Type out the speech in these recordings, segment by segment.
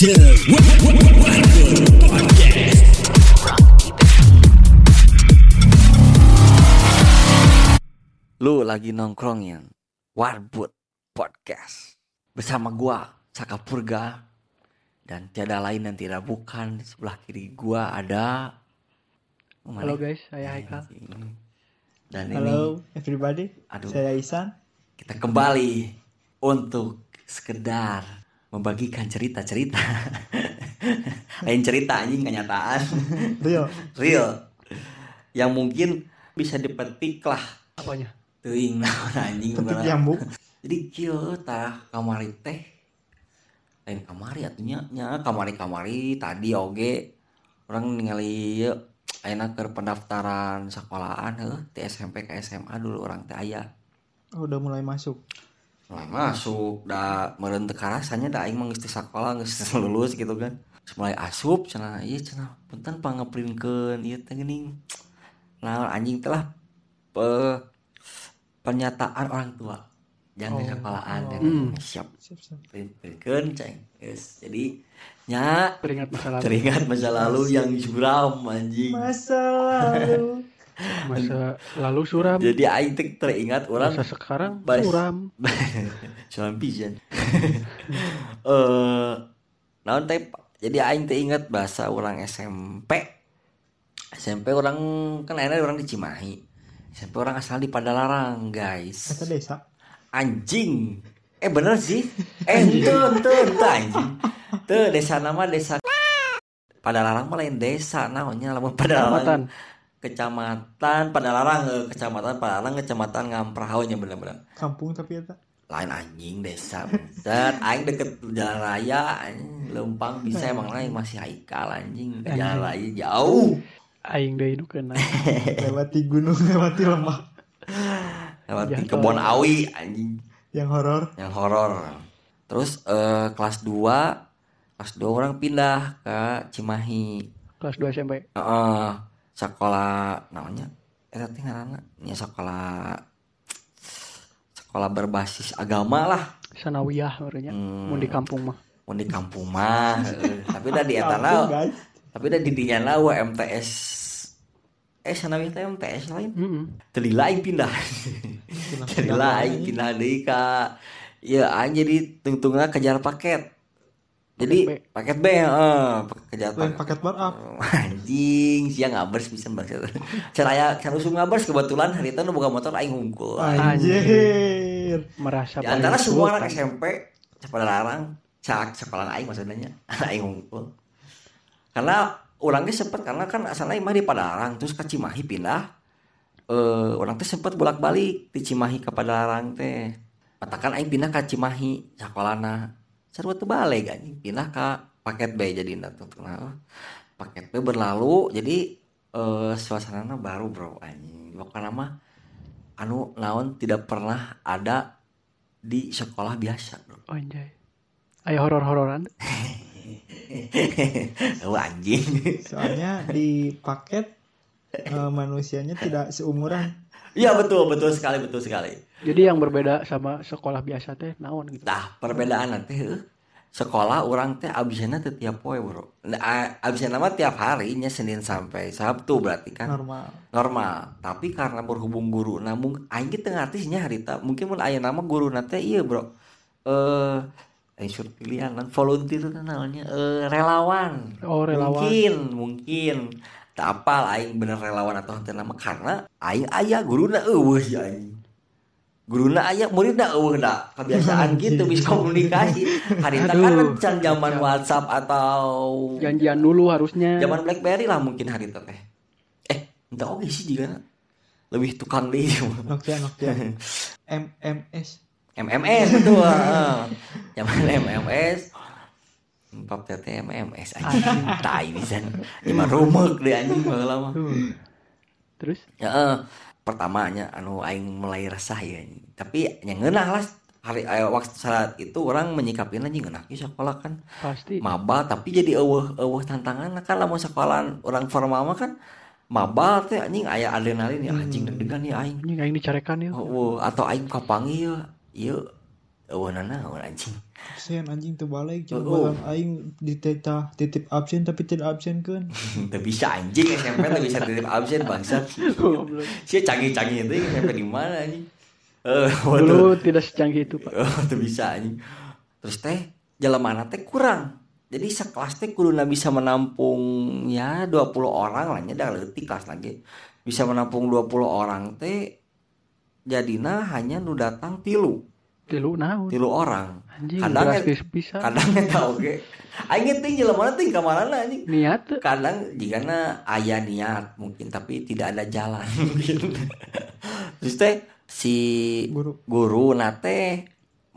Podcast. Lu lagi nongkrongin Warbud Podcast bersama gua Saka Purga dan tiada lain dan tidak bukan di sebelah kiri gua ada Halo guys, saya Haikal. Dan ini Halo everybody, Aduh. saya Isan. kita kembali untuk sekedar membagikan cerita-cerita. Lain cerita anjing kenyataan Rio, real. Yang mungkin bisa dipetik lah Apanya? teuing naon anjing petik nyambung. jadi kieu tah kamari teh. Lain kamari atunya nya kamari-kamari tadi oge. Orang ningali ayeuna keur pendaftaran sekolahan heuh ti SMP ke SMA dulu orang teh aya. Oh, udah mulai masuk. Mulai masuk da meureun teu karasanya da aing mah geus sakola geus lulus gitu kan mulai asup cenah ieu cenah punten pangeprinkeun ieu teh geuning nah anjing telah pe- pernyataan orang tua jangan Oh. sekolahan dan Hmm. siap Siap, siap. printkeun ceng yes. jadi nya Teringat masa lalu. teringat masa lalu yang suram anjing Masa lalu. Masa lalu suram. jadi aing teh teringat orang Masa sekarang Bas- suram. Suram pisan. Eh, naon teh jadi aing teh ingat bahasa orang SMP. SMP orang kan akhirnya orang di Cimahi. SMP orang asal di Padalarang, guys. Kata desa. Anjing. Eh bener sih. Eh ente ente ente anjing. Tuh desa nama desa Padalarang mah lain desa naonnya lamun Padalarang. Kecamatan. Padalarang, eh, kecamatan Padalarang, kecamatan Ngamprahau nya bener-bener Kampung tapi ya lain anjing desa dan aing deket jalan raya anjing. lempang bisa emang lain masih haikal anjing ke jalan raya jauh Aing deui nu kena. lewati gunung, lewati lembah lewat Jatuh. kebon awi anjing yang horor. yang horor terus eh, kelas 2 kelas 2 orang pindah ke Cimahi Kelas 2 SMP. Heeh, sekolah namanya eh teh ngaranna nya sekolah sekolah berbasis agama lah Sanawiyah barunya. Hmm. Mun di kampung mah. mau di kampung mah heeh. tapi udah di eta tapi udah di dinya na we MTS eh sana teh MTS lain Heeh. tadi lain pindah tadi lain pindah deui ka ya jadi tungtungna kejar paket jadi Paket paket B heeh kejar Lain paket bar up. anjing siang ngabers bisa bahasa caraya can usung ngabers kebetulan hari itu nu boga motor aing hungkul Anjir. Merasa di antara semua anak SMP pada larang? Cak sekolah aing maksudnya. Aing hungkul karena orangnya sempet karena kan asalnya mah di Padalarang terus ke Cimahi pindah. Eh orang teh sempet bolak-balik di Cimahi ke Padalarang teh. Katakan aing pindah ke Cimahi sekolahna sarua teu balik anjing pindah ke paket B jadi tuh nah, paket B berlalu jadi eh suasananya baru bro. Anjing. Pokoknya mah anu naon tidak pernah ada di sekolah biasa bro. Oh, anjay. Ayo horor-hororan. oh, anjing. Soalnya di paket eh, manusianya tidak seumuran. iya betul betul sekali betul sekali Jadi yang berbeda sama sekolah biasa teh naon gitu. Nah, perbedaan nanti heuh. sekolah orang teh abisnya teh tiap poe bro. Nah, abisnya mah tiap harinya Senin sampai Sabtu berarti kan Normal. normal. Tapi karena berhubung guru, namun aing teu ngartisnya harita mungkin mun aya nama guru nanti iya bro. Eh eh sur pilihan volunteer itu namanya eh relawan. Oh, relawan. Mungkin, mungkin. Tak apal aing bener relawan atau henteu nama karena aing aya guruna eueuh ya aing. Guruna aya muridna eueuh da kebiasaan gitu bisa komunikasi. Harita kan can zaman WhatsApp atau Janjian dulu harusnya. zaman BlackBerry lah mungkin harita teh. Eh, entah oke sih juga lebih tukang deh Nokia, Nokia. MMS. MMS betul heeh. zaman MMS Pap tete MMS anjing tai bisa Cuma rumek deh anjing baheula mah. Terus ya eh, pertamanya anu aing mulai resah ya. Tapi yang ngeunah lah. Hari eh, waktu saat itu orang menyikapin anjing ngeunah ke sekolah kan? Pasti. Maba tapi jadi eueuh eueuh tantangan kan lamun sekolahan orang formal mah kan maba teh anjing aya adrenalin ya anjing deg-degan ya aing. Anjing aing dicarekan ya. oh, atau aing kapangi ya ieu eueuh naon anjing Absen anjing teu balik Oh, coba barang aing dititah titip absen tapi tidak absen kan. Teu bisa anjing SMP teu bisa titip absen bangsa si canggih-canggih itu SMP di mana anjing eh Dulu tidak secanggih itu, Pak. Oh, tuh bisa anjing. Terus teh jelema teh kurang. Jadi sekelas teh kuduna bisa menampung ya 20 orang lah nya da leutik kelas lagi. Bisa menampung 20 orang teh jadina hanya nu datang tilu, Tilu naon? tilu orang. Anjing, Kadang drastis bisa. Kadang eta oge. Aing teh jelema teh ka mana anjing. Niat. Kadang jika aya niat mungkin tapi tidak ada jalan mungkin. Terus teh si Guru guru nate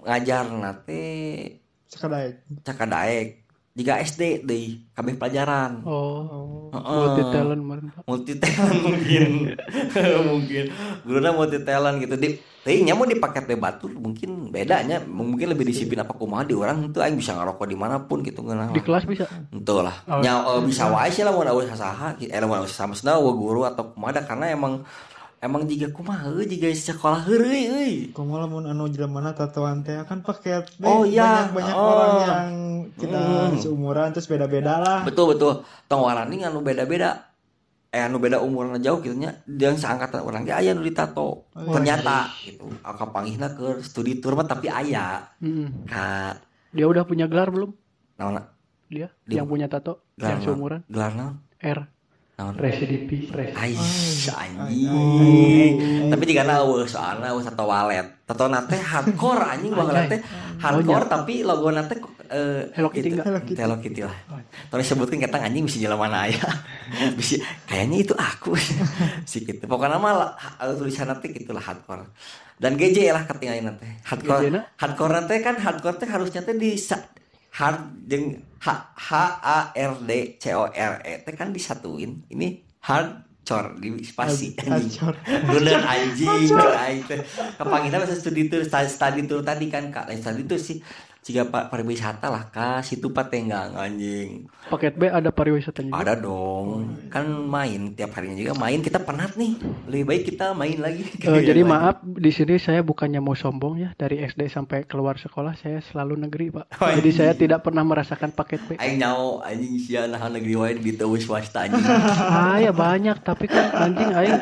ngajar nate sekadaek. cakadaek jika SD deh kabeh pelajaran. Oh, Heeh. multi talent multi talent mungkin. Mungkin. Guruna multi talent gitu. Di tapi nya mau di paket teh batur mungkin bedanya mungkin lebih disiplin apa kumaha di orang itu aing bisa ngerokok di mana pun gitu ngeunah Di kelas bisa. Ento lah. Oh, Nya eh, bisa wae sih lah mun eueuh saha eh eueuh sama sana guru atau kumaha da, karena emang emang jika kumaha jiga sekolah heureuy euy. Komo lamun anu jelemana tatoan teh kan paket deh. Oh, iya. banyak, banyak Oh. orang yang kita Hmm. seumuran terus beda-beda lah. Betul betul. Tong warani anu beda-beda. Eh anu beda umurna jauh gitu nya. Yang seangkatan orang ge aya nu ditato. Oh, iya. Ternyata gitu. Aka panggihna ke studi tour mah tapi aya. Mm. Ka Dia udah punya gelar belum? naon Dia Di- yang punya tato gelar yang seumuran Gelar naon? R Naon? residipi res. Ais anjing. Ay. Tapi jika na eueuh soalna eueuh tato walet. Tato nate hardcore anjing baheula teh hardcore tapi logo nate eh Hello Kitty? Hello Kitty. Hello Kitty lah. Tolong sebutkan kata anjing bisa jalan mana aya. bisa kayaknya itu aku si gitu. Pokoknya mah lah, ha- tulisan nanti gitulah hardcore. Dan GJ lah ketinggalan nanti. Hardcore. Hardcore nanti kan hardcore teh harusnya teh di hard jeung H H A R D C O R E teh kan disatuin. Ini hardcore di spasi. Bener anjing aing teh. Kepanggilna bahasa studi tour study, study tour tadi kan Kak. Lain study tour sih jika pak pariwisata lah kak situ patenggang anjing Paket B ada pariwisatanya. juga. ada dong kan main tiap harinya juga main kita penat nih lebih baik kita main lagi Eh, jadi maaf di sini saya bukannya mau sombong ya dari SD sampai keluar sekolah saya selalu negeri pak. Oh, Jadi iya. saya tidak pernah merasakan paket B. Aing nyau anjing sia nah negeri wae di teu swasta anjing Ah ya banyak tapi kan anjing aing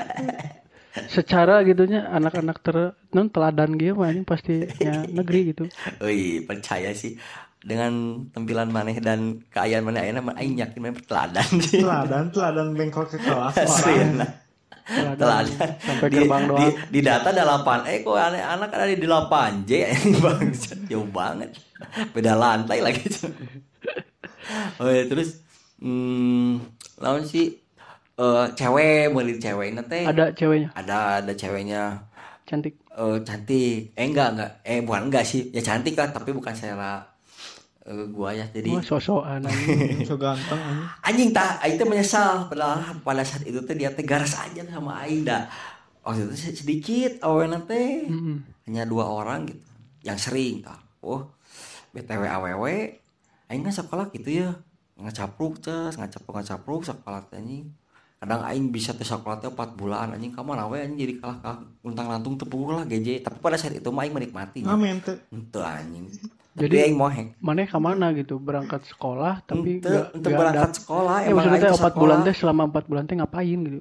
secara gitunya anak-anak ter non teladan gitu mah pastinya negeri gitu. Wih, percaya sih dengan tampilan maneh dan keayaan maneh ayeuna mah aing yakin maneh teladan. Teladan teladan bengkok ke kelas. Aslinya. Teladan, Teladan. sampai di, gerbang di, doang. di data ada 8 eh kok aneh anak ada di 8 J bangsa jauh banget beda lantai lagi oh ya terus hmm, lawan sih eh cewek mau cewek. Teh Ada ceweknya? Ada ada ceweknya. Cantik. eh cantik. Eh enggak enggak. Eh bukan enggak sih. Ya cantik lah tapi bukan selera eh, gua ya jadi Wah sosokan anjing. So ganteng anjing. anjing tak. Aing teh menyesal. Padahal pada saat itu teh dia teh garas aja sama aing dah. Waktu itu sedikit awalnya teh. Mm-mm. hanya dua orang gitu. Yang sering tah oh btw aww aing kan sekolah gitu ya. Ngacapruk terus ngacapruk ngacapruk sekolah teh anjing kadang aing bisa teh sekolah teh 4 bulan anjing kamu nawe anjing jadi kalah kalah luntang lantung tepuk lah GJ tapi pada saat itu mah aing menikmati Amin teh. itu anjing Jadi- jadi aing mohek Mana ke mana gitu berangkat sekolah tapi Ente, ente nggak berangkat dat- sekolah Eh, emang maksudnya empat bulan teh selama empat bulan teh ngapain gitu?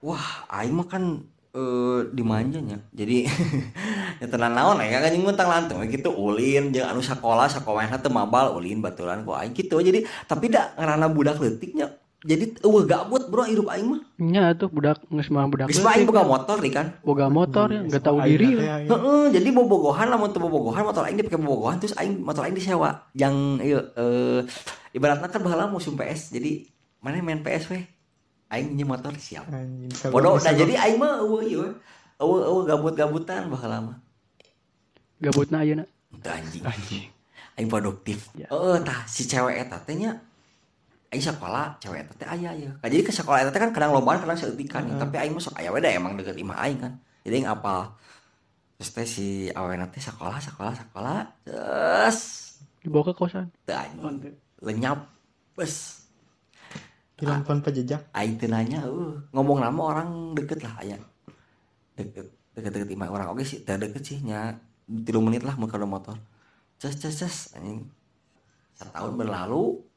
Wah, aing mah kan eh dimanjanya. Jadi ya tenan naon ya kan jeung mentang lantung gitu ulin jeung anu sakola sakowana teu mabal ulin baturan kok aing gitu. Jadi tapi da ngarana budak leutiknya. Jadi eueuh gabut bro hidup aing mah. Nya tuh budak geus mah budak Geus aing boga motor nih kan. boga motor ya nggak tahu diri lah. aing. Heeh, jadi bobogohan lamun teu bobogohan motor aing dipake bobogohan terus aing motor aing disewa. Yang ieu eh ibaratna kan baheula musim PS. Jadi mana main PS weh. Aing nyewa motor siap. Anjing. Bodoh, nah jadi aing mah eueuh ieu. Eueuh eueuh gabut-gabutan baheula mah. gabutna ayeuna Teu anjing. Aing produktif. Ya. Heeh, tah si cewek eta teh nya aing sekolah cewek eta teh aya ya. Nah, jadi ke sekolah eta teh kan kadang lobaan kadang seutikan. Nih, tapi aing mah sok aya we da emang deket imah aing kan. Jadi aing apal. Terus teh si awena teh sekolah sekolah sekolah terus dibawa ke kosan? Teu anjing lenyap bes. Hilang pon pejejak. aing teu nanya uh, ngomong nama orang deket lah aya. Deket deket deket imah orang. Oke sih teu deket sih nya tiga menit lah muka motor. Ces ces ces anjing. Setahun berlalu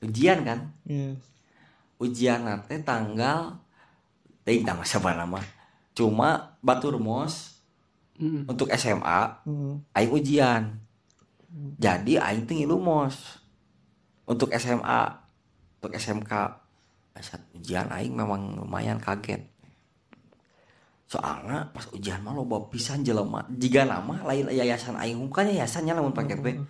ujian kan Iya. ujian nanti tanggal ting tanggal siapa nama cuma batur mos Mm. untuk SMA Hmm. aing ujian jadi aing ngilu mos untuk SMA untuk SMK saat ujian aing memang lumayan kaget soalnya pas ujian mah loba pisan jelema. Jika nama lain yayasan aing hungkul. Kan yayasannya lamun paket we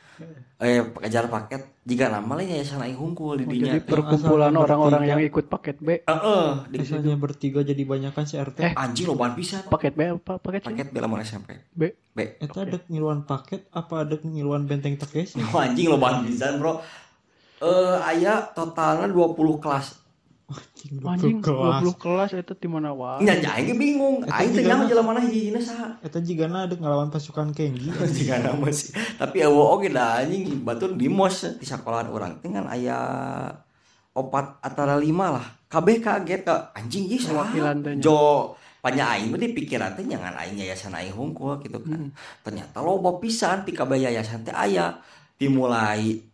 eh kejar paket. Jika nama lain yayasan aing hungkul di Oh, dinya. jadi perkumpulan orang-orang yang ikut paket B. Heeh, di Misalnya bertiga jadi banyak kan si RT. Eh. anjing lobaan pisan. Paket B apa? Paket C? paket bela mun SMP B. B Eta ada ngiluan paket apa ada ngiluan benteng Takeshi? Oh, anjing lobaan pisan bro. Eh aya totalnya 20 kelas Anjing, Anjing 20 20 kelas itu di mana wae. Nya aing ge bingung. Aing teh nyaho jalan mana hijina saha. Eta jigana ada ngelawan pasukan Kenji. Jika nama sih. Tapi eueuh oge da anjing batur di mos di sekolahan urang teh kan aya opat antara lima lah. Kabeh kaget ka anjing ieu nya. Jo panya aing mah di pikiran teh nyangan aing yayasan aing hungkul gitu kan. Ternyata loba pisan ti kabeh yayasan teh aya dimulai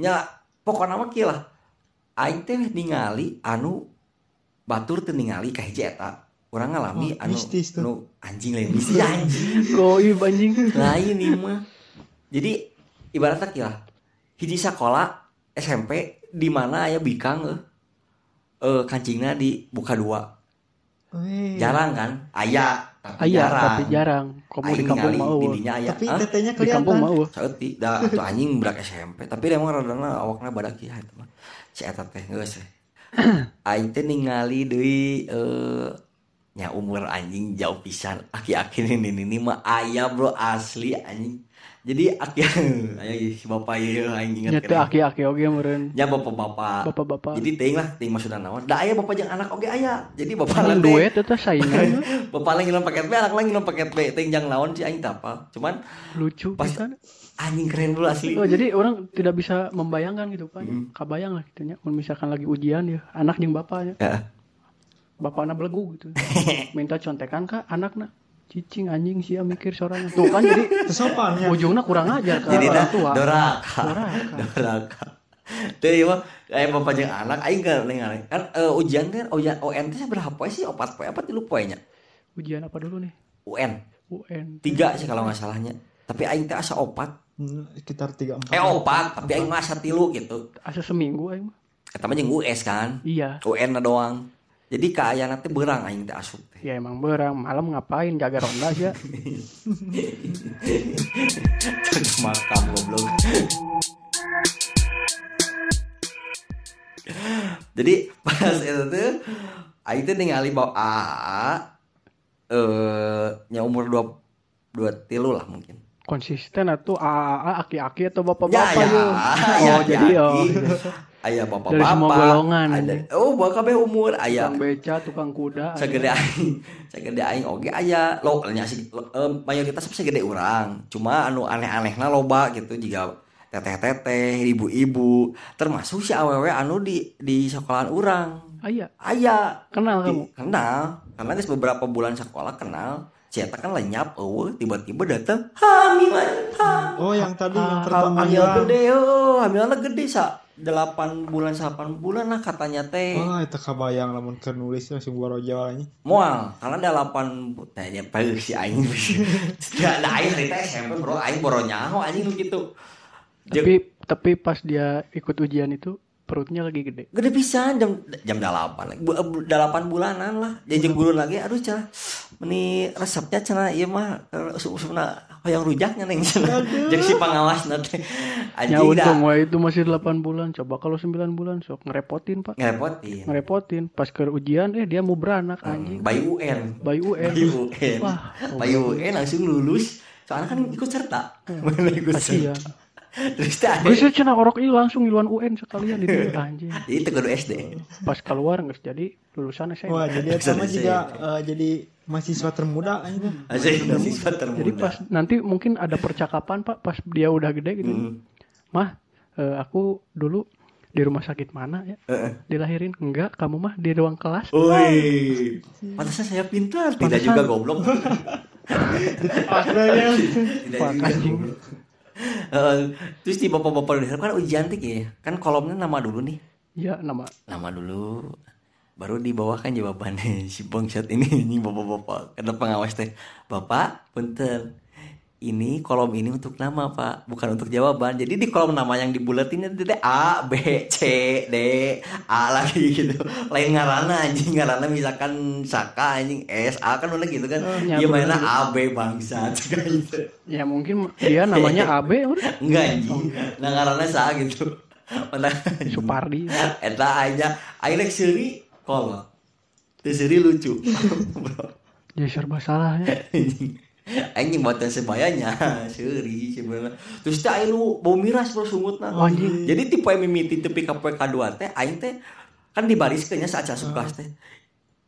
nya pokokna mah kieu lah. Aing teh ningali anu batur teu ningali ka hiji eta. Urang ngalami Oh, anu mistis tuh. anjing lain mistis anjing. Goib anjing. lain nih mah jadi ibaratnya kira hiji sekolah SMP di mana aya bikang eh eh kancingna dibuka dua Jarang kan aya tapi Aya jarang tapi jarang. Kamu di Aing kampung ningali mau. di dinya aya Tapi Hah? tetenya Di kampung kelihatan. mau. Saeuti da atuh anjing budak SMP tapi emang radana awakna badak kieu eta mah si eta teh geus aing teh ningali deui eh nya umur anjing jauh pisan aki-aki ini ini mah aya bro asli anjing jadi aki aya si bapak ieu aing inget Nyete aki-aki oge meureun. nya bapak-bapak Bapak-bapak. jadi ting lah ting maksudna naon da aya bapak jeung anak oge aya jadi bapak lain duet eta saingan bapak lain ngilang paket B anak lain ngilang paket B ting jang naon sih aing teu apal cuman lucu Pas- pisan. anjing keren dulu asli Oh, jadi orang tidak bisa membayangkan gitu kan. Mm. Kabayang lah gitu nya. Mun misalkan lagi ujian ya, anak jeung bapaknya. Ya. Bapakna belegu gitu. Minta contekan ka anakna. Cicing anjing sia mikir sorangan. Tuh kan jadi Kesopannya. ujungnya kurang ajar ke jadi orang dah tua. doraka Doraka. doraka tuh ieu mah kayak jeung anak aing kan ningali kan eh, ujian kan ujian UN teh berapa poe sih opat poe apa tilu poenya Ujian apa dulu nih? UN UN. tiga sih kalau nggak salahnya tapi aing teh asa opat Hmm, Sekitar 3 4. eh opat tapi aing mah asa tilu gitu Asa seminggu aing mah. kata mah jeung US kan Iya. UN doang jadi ka aya nanti berang aing teh asup teh. Ya emang berang malam ngapain? Jaga ronda aja. Makam goblok. Jadi pas itu tuh Aing tuh ningali bawa AA eh nya umur dua dua tilu lah mungkin Konsisten atau AAA aki-aki atau ya bapak-bapak ya, yuk. ya, Oh, jadi ya, oh. ayah bapak Dari bapak semua golongan. ada oh bawa kabeh umur ayah Tukang beca, tukang kuda. ada. segede aing segede aing oge aya lo nya si lo- eh, mayoritas segede urang cuma anu aneh-anehna loba gitu jika teteh-teteh ibu-ibu termasuk si awewe anu di di sekolahan urang Ah, iya. aya Kenal kamu? Kenal karena beberapa bulan sekolah kenal eta kan lenyap eueuh tiba-tiba datang hamil hamil Oh, yang tadi Ah, yang pertama hamil hilang. gede oh hamilnya gede sa 8 bulan 8 bulan lah katanya teh Wah, itu kabayang lamun keur nulis langsung boro jawanya. Moal, karena delapan tanya bae si aing. Ya ada aing cerita SMP bro, aing boro nyaho anjing nu gitu. Tapi tapi pas dia ikut ujian itu perutnya lagi gede. Gede pisan jam jam 8 lagi. Bu, eh, 8 bulanan lah. Dia jeung guru lagi aduh cenah. Meni resepnya cenah ieu mah eh, usupna hoyong rujaknya neng cenah. Jeung si pangawasna teh. Ya Anjing untung wah itu masih 8 bulan. Coba kalau 9 bulan sok ngerepotin, Pak. Ngerepotin. Ngerepotin. Pas ke ujian eh dia mau beranak anjing. Bayi UN. Bayi UN. Bayi UN. Wah, Bayi UN langsung lulus. Soalnya kan ikut serta. Mana ikut serta. Terus tadi Bisa cenah orok ini langsung iluan UN sekalian di dia anjing. Jadi itu kudu SD. Pas keluar nggak jadi lulusan SMA. Wah, jadi sama juga eh, jadi mahasiswa termuda anjing. Asli siswa termuda. Jadi pas nanti mungkin ada percakapan Pak pas dia udah gede gitu. Mm. Mah, eh, aku dulu di rumah sakit mana ya? Heeh. Dilahirin enggak, kamu mah di ruang kelas. Woi. Pantasnya saya pintar, tidak juga goblok. Tidak juga. Eh, terus di bapak-bapak di kan ujian tuh ya. Kan kolomnya nama dulu nih. Ya nama. Nama dulu. Baru di bawah kan jawabannya si bangsat ini ini bapak-bapak kata pengawas teh? Bapak punten ini kolom ini untuk nama pak. Bukan untuk jawaban. Jadi di kolom nama yang dibulatin itu A B C D A lagi gitu. Lain ngarana anjing. Ngarana misalkan Saka anjing. S A kan udah gitu kan. Ya, dia mainnya. A B bangsat. Kayak gitu ya mungkin dia namanya AB udah. Enggak anjing. Nah ngarana Sa gitu. Mana? Supardi. Eta aja. Ayo seuri kolom seuri lucu. Bro Jadi serba anjing anjing buatan sebayanya. Seuri sebenarnya terus teh aing nu bau miras bro sungutna. Oh, anjing. jadi tipe yang mimiti tepi ka PK2 teh aing teh kan dibariskeun nya saat asup kelas teh.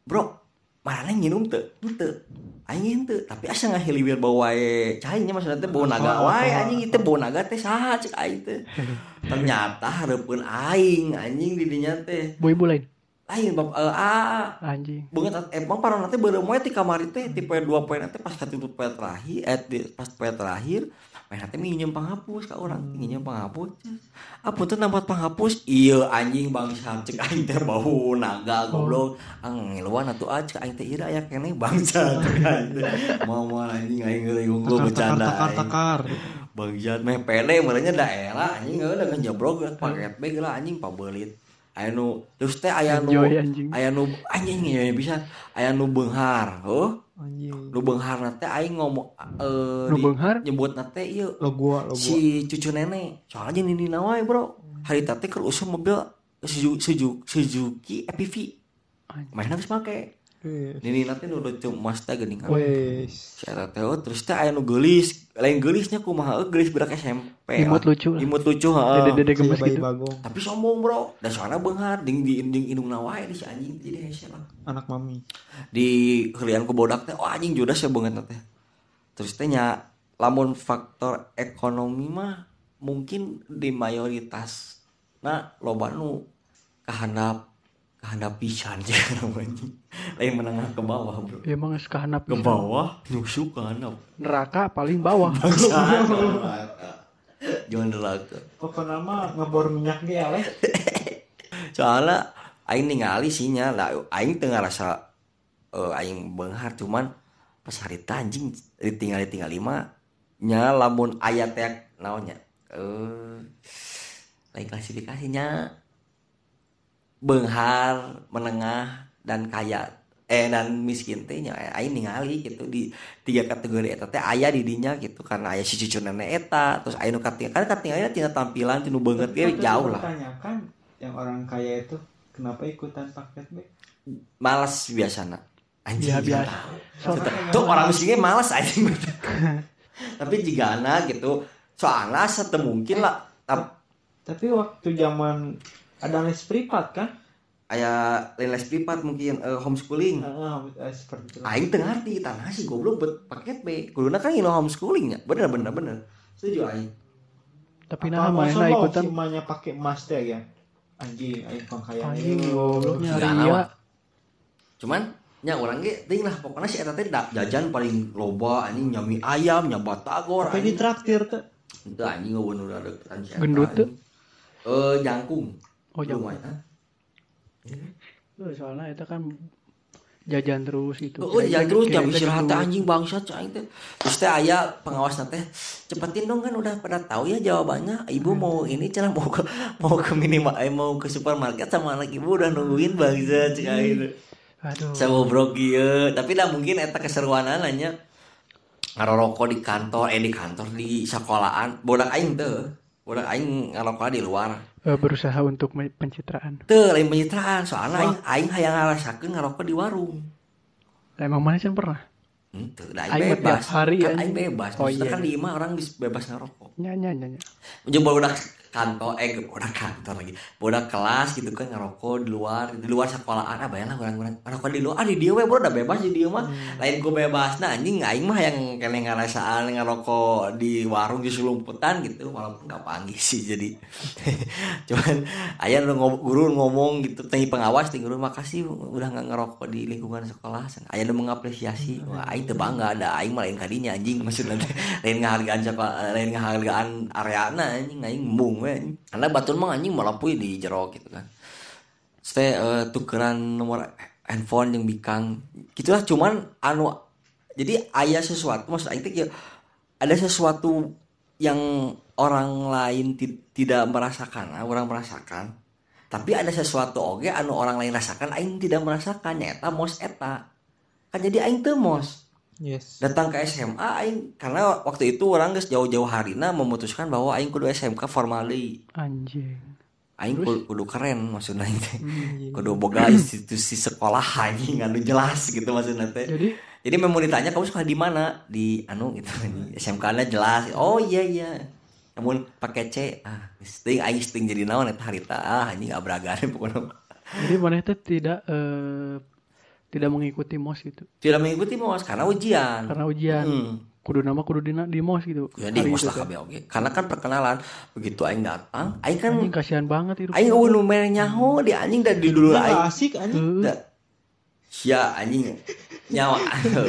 Bro mana nginum teu teu. Aing teu tapi asa ngahiliwir bau wae cahainya maksudnya teh bau naga wae anjing. Itu bau naga teh saha cek aing teh. Ternyata hareupeun aing anjing di dinya teh Boy lain. Aing bab eh, ah. Anjing. banget emang para nanti baru moe ti kamari teh ti poe dua poe nanti pas katutup poe terakhir eh di, pas poe terakhir main nanti minjem penghapus ka orang. Minjem penghapus apa tuh nampak penghapus iya anjing bangsa cek aing teh bau naga goblok. Ang ngiluan atuh ah cek aing teh ira aya keneh bangsa mau mau anjing aing geus unggul bercanda takar takar Bagian meh pede merenya daerah anjing dengan jabrog paket bag lah anjing pabelit aya nu terus teh aya nu aya nu anjing. ya bisa. Aya nu beunghar oh. Anjing. Nu beunghar teh aing ngomong eh Nu beunghar? nyebut teh ieu lo gua lo gua. si cucu nenek soalnya nini nawai bro. Hari tadi keur usum mobil Suzuki, Suzuki, Suzuki EPV main habis make Wes. nini nanti nu udah cuma teh geuning Wes. Si Eta teh oh, terus teh aya nu geulis, lain geulisnya kumaha eueuh geulis budak SMP. Imut lucu. Imut lucu heeh. Dede-dede gemes Bayi gitu. bagong Tapi sombong, Bro. Dan soalnya beunghar ding di ding indungna wae di si anjing jadi hese lah. anak mami Di heulian ku bodak teh oh anjing judas ya banget teh. Terus teh nya lamun faktor ekonomi mah mungkin di mayoritas nah loba nu kahandap kahandap pisan jeung anjing. Lain menengah ke bawah, Bro. Ya emang sekahanap Ke bawah nyusuk ke handap. Neraka paling bawah. Jangan neraka. pokoknya mah ngebor minyak ge aleh Soalnya aing ningali sinya lah aing teu ngarasa eh, aing beunghar cuman pas harita anjing ditinggal tinggal lima nya lamun aya teh naonnya eh lain klasifikasinya beunghar menengah dan kaya eh dan miskin teh nya aing ningali gitu di tiga kategori eta teh. Aya di dinya gitu karena aya si cucu nenek eta. Terus aya nu kating kan katingalnya tina tampilan tinu beungeut ge jauh lah. tanyakan yang orang kaya itu kenapa ikutan paket B malas biasana. Anjing Ya, biasa. Tuh orang miskinnya malas anjing tapi jika anak gitu soalnya satu mungkin lah tap tapi waktu zaman ada les privat kan? Aya lain les privat mungkin eh, homeschooling. Heeh, seperti itu. Aing teu ngarti tanah sih goblok buat paket B kuduna kan ngilu homeschoolingnya bener bener bener. Setuju aing. Tapi nah mana mau ikutan. si emaknya pakai emas teh ya? Anjing aing pangkayaan anjing gobloknya Gak Ria. nawa. cuman nya orang ge ting lah pokoknya si eta teh jajan paling loba anjing nyami ayam nya batagor tapi di traktir tuh itu anjing ngeuweun udah eta, Gendut tuh? eh jangkung Oh. Lumayan. Tuh, soalnya itu kan jajan terus gitu. Oh, ya Kirain- terus jam istirahat gitu. anjing bangsat cai teh. Terus teh aya pengawas teh cepetin dong kan udah pada tahu ya jawabannya. Ibu mau ini cenah mau ke mau ke minimal eh, mau ke supermarket sama anak ibu udah nungguin bangsat cai teh. Aduh. Sama bro kieu, tapi dah mungkin eta keseruanan nanya ngarokok di kantor eh di kantor di sekolahan bodak aing teh bodak aing ngarokok di luar berusaha untuk pencitraan. teu lain pencitraan soalnya aing aing hayang ngarasakeun ngarokok di warung Lah, emang mana sih pernah? Ente, da Aing aing bebas. hari, kan aing bebas. Oh, iya. kan di imah orang bis bebas ngerokok. Nya nya nya. nya. Jeung baru udah kantor eh budak kantor lagi. Budak kelas gitu kan ngerokok di luar di luar sekolahan. Apa ya lah orang-orang ngerokok di luar ah di dia we bro udah bebas di dia mah. Lain gue bebas. Nah anjing aing mah yang kena ngerasaan ngerokok di warung di selumputan gitu walaupun gak panggil sih jadi. Cuman ayah ngom- guru ngomong gitu tinggi pengawas tinggi guru makasih udah nggak ngerokok di lingkungan sekolah. Ayah udah mengapresiasi. Wah aing bangga ada aing mah lain kadinya anjing. Maksudnya lain ngehargaan sekolah lain ngehargaan areana anjing. Aing embung we anjing. karena batur mah anjing melampui di jero gitu kan. Saya eh, tukeran nomor handphone yang bikang. Gitulah cuman anu jadi ayah sesuatu maksud aing teh kieu, ada sesuatu yang orang lain ti- tidak merasakan ah, orang merasakan. Tapi ada sesuatu oke anu orang lain rasakan aing tidak merasakan eta mos eta. Kan jadi aing teu mos Yes. datang ke SMA aing. Karena waktu itu orang geus jauh-jauh harina memutuskan bahwa aing kudu SMK formal deui Anjing. aing kudu, kudu keren maksudnya teh. Kudu boga institusi sekolah anjing anu jelas gitu maksudnya teh. Jadi? Jadi memang ditanya kamu sekolah di mana? Di anu gitu. SMK nya jelas. Oh iya iya. Namun pakai C ah sting aing sting jadi naon eta harita? Ah anjing abragane pokoknya. Jadi mana itu tidak eh, tidak mengikuti mos gitu. tidak mengikuti mos karena ujian Karena ujian. Hmm. Kudu nama kudu dina di mos gitu. ya di mos itu lah kabeh oge karena kan perkenalan begitu aing datang aing kan Anjing kasihan banget itu. aing nu mere nyaho di anjing dari dulu Nggak aing asik anjing. Da- sia anjing nyawa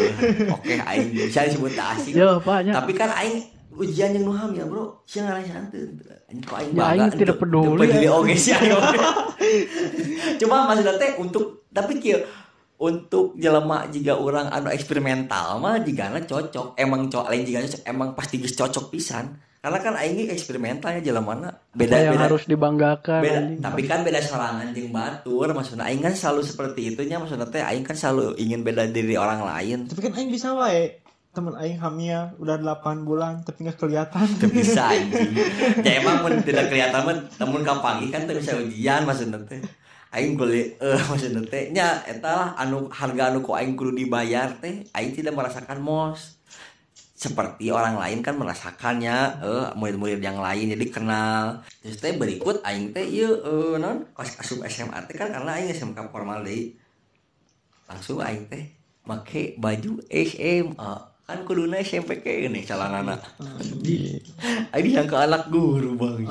oke aing bisa disebut tak asik Ya Pak, nya. tapi kan aing ujian yang nuham ya bro sih tuh anjing kok aing Ya, bangga aing tidak peduli, peduli ya. oge sih aing cuma maksudnya teh untuk tapi kieu untuk jelema jika orang anu eksperimental mah jika cocok. Emang cocok lain jika cocok emang pasti geus cocok pisan. Karena kan aing eksperimentalnya jelema beda yang beda. harus dibanggakan beda tapi kan beda sorangan jeung batur. Maksudnya aing kan selalu seperti itunya. Maksudnya teh aing kan selalu ingin beda diri orang lain. Tapi kan aing bisa wae. Temen aing hamil udah 8 bulan tapi nggak kelihatan. Teu bisa anjing. Ya emang mun tidak kelihatan mah namun kapangi kan teu bisa ujian maksudnya teh aing kuliah eh maksudnya teh nya anu harga anu ku aing kudu dibayar teh aing tidak merasakan mos. Seperti orang lain kan merasakannya eh murid-murid yang lain jadi kenal. Terus teh berikut aing teh ieu eh non asup SMA teh kan karena aing SMK formal deui langsung aing teh make baju SMA kan kuduna SMP ke ini calanana Aing yang ke anak guru bang.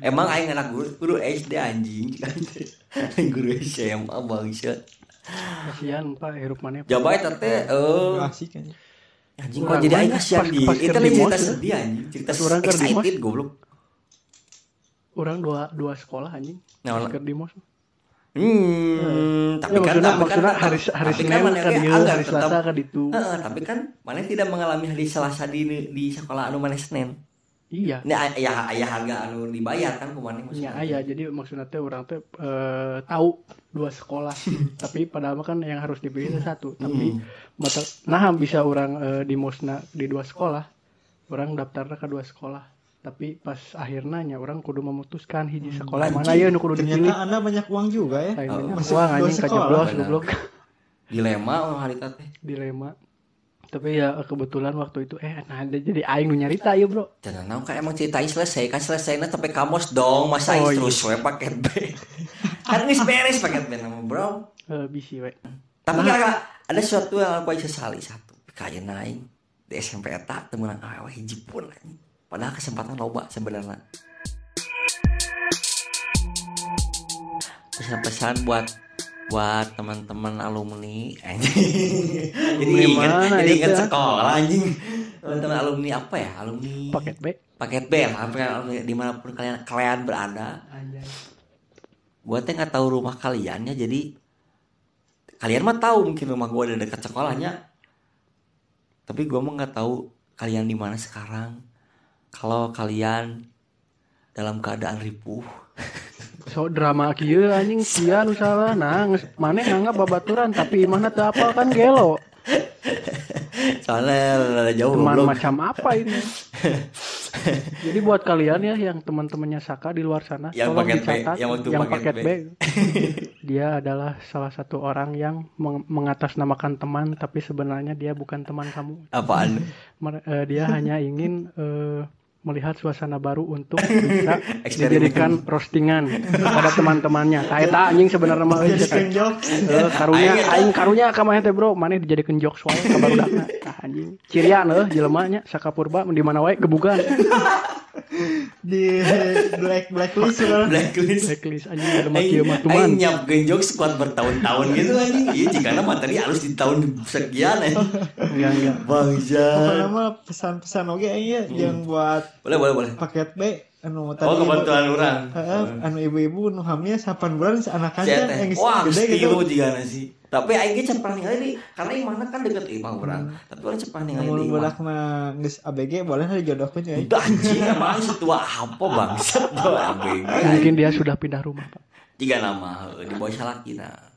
Emang aing anak guru Guru SD anjing. Kan guru SMA bang Kasihan Pak hirup mana. Jabai tete eh Nggak asik anjing. anjing kok jadi aing kasihan di itu nih cerita sedih anjing. Cerita orang excited goblok. Orang dua dua sekolah anjing. Nah, di Hmm, tapi Ya, kan maksudnya, tapi kan maksudnya hari hari tapi Senin kan agak hari Selasa tetap- ditu. Heeh, tapi kan mana tidak mengalami hari Selasa di di sekolah anu mana Senin. Iya. Ini ayah ayah harga anu dibayar kan kumane Ya maksudnya. aya jadi maksudnya teh orang teh eh, tahu dua sekolah tapi padahal kan yang harus dipilih satu tapi Hmm. mata nah bisa orang eh, di musna di dua sekolah orang daftarnya ke dua sekolah tapi pas akhirnya nya orang kudu memutuskan hiji sekolah mana ya nu kudu dipilih. Ternyata anda banyak uang juga ya. lain banyak uang anjing kajeblos goblok. Dilema oh hari teh. dilema. Tapi ya kebetulan waktu itu eh nah ada jadi aing nu nyarita ya bro. Jangan tahu kan emang ceritain selesai kan selesainya sampai kamos dong masa Oh, iya. terus we paket B kan ini beres paket B nama bro. Eh, bisi we. Tapi kira ada sesuatu yang aku sesali satu. Kayak naik di SMP eta temenan awewe hiji pun anjing. Padahal kesempatan loba sebenarnya. Pesan-pesan buat buat teman-teman alumni. Anjing jadi Alumni ingat jadi ingat sekolah anjing. Teman-teman alumni apa ya? Alumni paket B. Paket B lah apa- di mana pun kalian kalian berada. Gue teh nggak tahu rumah kalian ya jadi kalian mah tahu mungkin rumah gue ada dekat sekolahnya. Tapi gue mah nggak tahu kalian di mana sekarang kalau kalian dalam keadaan ripuh. So drama kieu anjing. Nu salah nah geus maneh nganggap babaturan tapi mana teu apa kan gelo. Soalnya jauh teman belum macam apa ini? Jadi buat kalian ya yang teman-temannya Saka di luar sana Yang tolong paket B, dicatat. yang waktu yang paket paket B. B. Dia adalah salah satu orang yang meng- mengatasnamakan teman tapi sebenarnya dia bukan teman kamu. Apaan? Eh, dia hanya ingin eh, melihat suasana baru untuk bisa dijadikan roastingan kepada teman-temannya. Kayak anjing sebenarnya mah. Euy. Eh, karunya aing. karunya ka mah teh bro. Maneh dijadikeun jokes wae ka barudakna Tah, anjing. Cirian euy jelema nya. Sakapurba di mana wae? Gebugan di black blacklist udah. blacklist blacklist anjing ada mah Aing kieu mah aing nyap genjok sekuat bertahun-tahun gitu anjing. Iya jika materi harus di tahun sekian anjing. enggak enggak Apa Bangsa. nama pesan-pesan oke iya yang buat Boleh boleh boleh. paket B anu Oh kebetulan orang. Heeh, anu ibu-ibu nu hamil 8 bulan anak aja yang Wah, gede gitu. juga sih. Tapi aing ge cepet ningali nih, karena mana kan deket imah orang. Tapi orang cepet ningali imah. budak na geus ABG boleh dijodohkeun ya. Udah anjing emang setua apa bangsat tuh abeng. mungkin dia sudah pindah rumah pak Tiga nama di bawah salakina.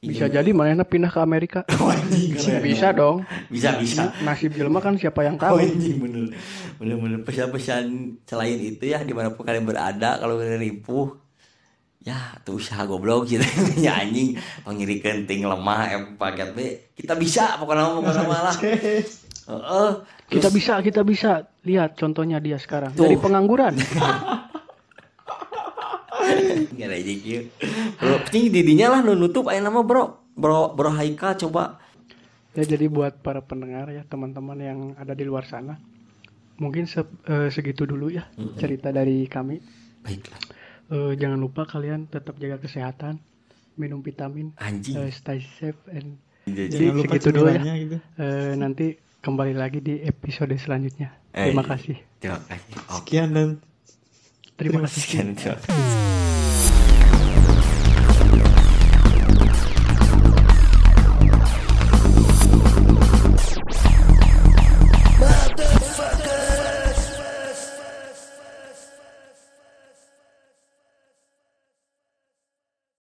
Bisa jadi manehna pindah ke Amerika. Anjing bisa dong. Bisa bisa. nasib jelema kan siapa yang Oh tahu. anjing bener. Bener bener. Pesan-pesan selain itu ya di mana pun kalian berada kalau kalian ripuh ya tuh usaha goblok gitu. Ya anjing. Pengiri kenting lemah em paket B. Kita bisa pokoknya mau pokoknya malah. Heeh. kita bisa kita bisa. Lihat contohnya dia sekarang. Tuh. dari pengangguran Gak. Bro, penting didinya lah nu nutup aya nama bro. Bro bro Haika coba. ya jadi buat para pendengar ya teman-teman yang ada di luar sana mungkin se- eh, segitu dulu ya cerita dari kami Baiklah. Eh, jangan lupa kalian tetap jaga kesehatan minum vitamin Anjing. eh, stay safe and Jadi jadi Jangan lupa segitu dulu ya gitu. Eh, nanti kembali lagi di episode selanjutnya Eh, terima kasih terima kasih. Oke. Sekian dan 当たり前。